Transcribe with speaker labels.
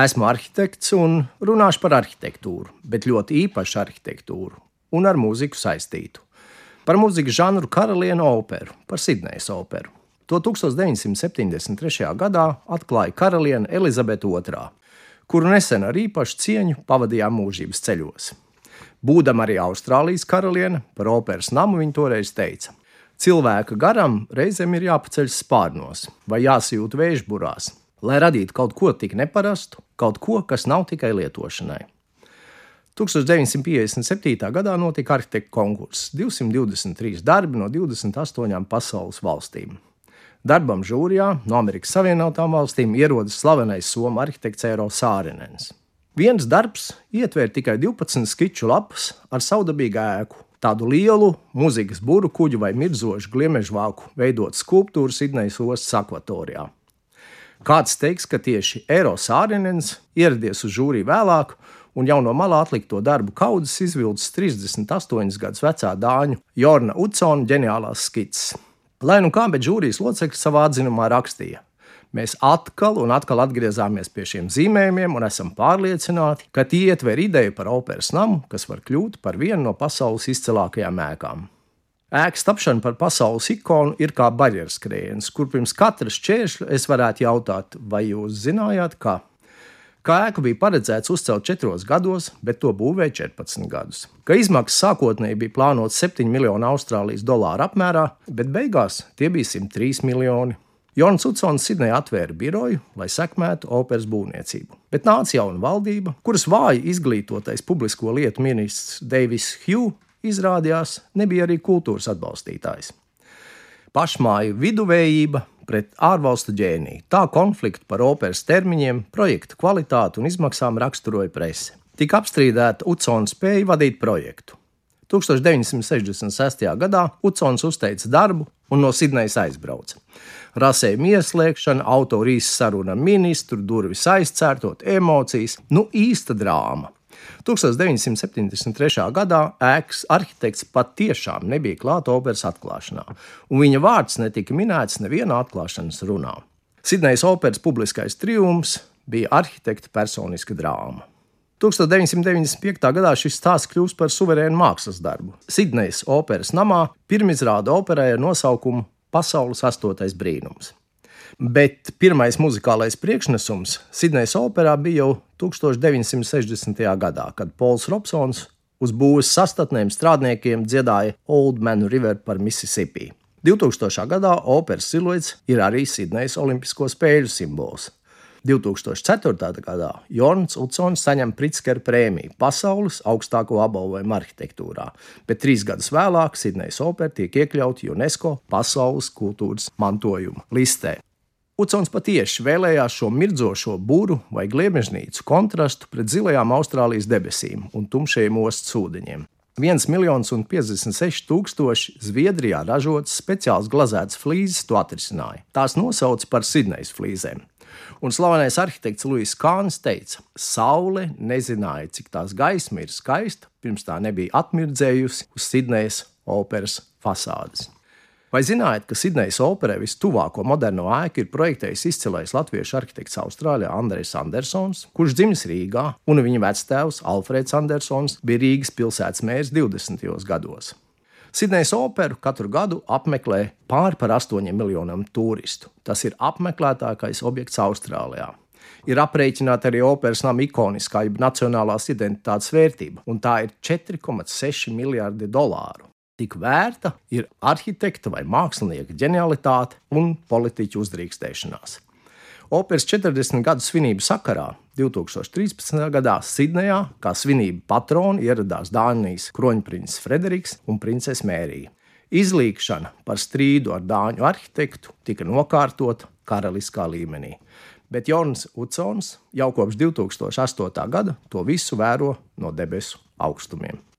Speaker 1: Esmu arhitekts un runāšu par arhitektūru, bet ļoti īpašu arhitektūru un ar mūziku saistītu. Par mūzikas žanru karalienu operu, par Sidnejas operu. To 1973. gadā atklāja karaliene Elizabete II, kuru nesen ar īpašu cieņu pavadījām mūžības ceļos. Būdama arī Austrālijas karaliene, par operas namu viņa toreiz teica: Cilvēka garam reizēm ir jāpaceļ spārnos vai jāsijūt vēžburās, lai radītu kaut ko tik neparastu, kaut ko, kas nav tikai lietošanai. 1957. gadā notika arhitekta konkurss. 223 darbi no 28 pasaules valstīm. Darbam žūrijā no Amerikas Savienotām valstīm ierodas slavenais somu arhitekts Eiro Sārinens. Viens darbs ietver tikai 12 skiču lapas ar saudabīgu ēku, tādu lielu mūzikas būru kuģu vai mirdzošu gliemežvāku veidot skulptūru Sidnejas ostas akvatorijā. Kāds teiks, ka tieši Eiro Sārinens ieradies uz žūriju vēlāk un jau no malā atlikto darbu kaudzes izvilcis 38 gadus vecā dāņu Jorna Utsona ģeniālās skices. Lai nu kā, bet žūrijas locekļi savā atzinumā rakstīja. Mēs atkal un atkal atgriezāmies pie šiem zīmējumiem un esam pārliecināti, ka tie ietver ideju par operas namu, kas var kļūt par vienu no pasaules izcilākajām ēkām. Ēkas tapšana par pasaules ikonu ir kā barjeras skrējiens, kur pirms katras šķēršļa es varētu jautāt, vai jūs zinājāt, ka Kā ēku bija paredzēts uzcelt četros gados, bet to būvēja 14 gadus. Ka izmaksas sākotnēji bija plānotas 7 miljoni austrālijas dolāru apmērā, bet beigās tie bija 103 miljoni. Jons Utsons Sidnejā atvēra biroju, lai sekmētu operas būvniecību. Bet nāca jauna valdība, kuras vāji izglītotais publisko lietu ministrs Deivis Hugh izrādījās nebija arī kultūras atbalstītājs. Pašmāju viduvējība pret ārvalstu ģēniju. Tā konfliktu par operas termiņiem, projektu kvalitāti un izmaksām raksturoja prese. Tika apstrīdēta Utsona spēja vadīt projektu. 1966. gadā Utsons uzteica darbu un no Sidnejas aizbrauca. Rasējuma ieslēgšana, autora īsa saruna ar ministru, durvis aizcērtot, emocijas, nu īsta drāma. 1973. gadā ēkas arhitekts patiešām nebija klāta operas atklāšanā, un viņa vārds netika minēts nevienā atklāšanas runā. Sidnejas operas publiskais triumfs bija arhitekta personiska drāma. 1995. gadā šis stāsts kļūst par suverēnu mākslas darbu. Sidnejas operas namā pirmizrāda operai ar nosaukumu Pasaules astotais brīnums. Bet pirmais muzikālais priekšnesums Sidnejas operā bija jau 1960. gadā, kad Pols Robsons uz būves sastatnēm strādniekiem dziedāja Old Man River par Mississippi. 2000. gadā operas siluets ir arī Sidnejas Olimpisko spēļu simbols. 2004. gadā Jorns Utsons saņem Pritzkera prēmiju pasaules augstāko apbalvojumu arhitektūrā, bet trīs gadus vēlāk Sidnejas opera tiek iekļauta UNESCO pasaules kultūras mantojuma listē. Ucons patiesi vēlējās šo mirdzošo būru vai gliemežnīcu kontrastu pret zilajām Austrālijas debesīm un tumšajiem ostas ūdeņiem. 1 miljons un 56 tūkstoši Zviedrijā ražotas speciāls glazētas flīzes to atrisināja. Tās nosauca par Sidnejas flīzēm. Un slavenais arhitekts Luis Kāns teica, ka saule nezināja, cik tās gaisma ir skaista, pirms tā nebija atmirdzējusi uz Sidnejas operas fasādes. Vai zinājāt, ka Sidnejas operai vistuvāko moderno ēku ir projektējis izcilais latviešu arhitekts Austrālijā Andrejs Andersons, kurš dzimis Rīgā, un viņa vectēvs Alfreds Andersons bija Rīgas pilsētas mērs 20. gados. Sidnejas operu katru gadu apmeklē pāri par 8 miljoniem turistu. Tas ir apmeklētākais objekts Austrālijā. Ir aprēķināta arī operas nama ikoniskā, jeb nacionālās identitātes vērtība, un tā ir 4,6 miljardi dolāru tik vērta ir arhitekta vai mākslinieka ģenialitāte un politiķu uzdrīkstēšanās. Operas 40 gadu svinību sakarā 2013. gadā Sidnejā kā svinību patroni ieradās Dānijas kroņprinces Frederiks un princese Mērija. Izlīkšana par strīdu ar dāņu arhitektu tika nokārtota karaliskā līmenī, bet Jons Utsons jau kopš 2008. gada to visu vēro no debesu augstumiem.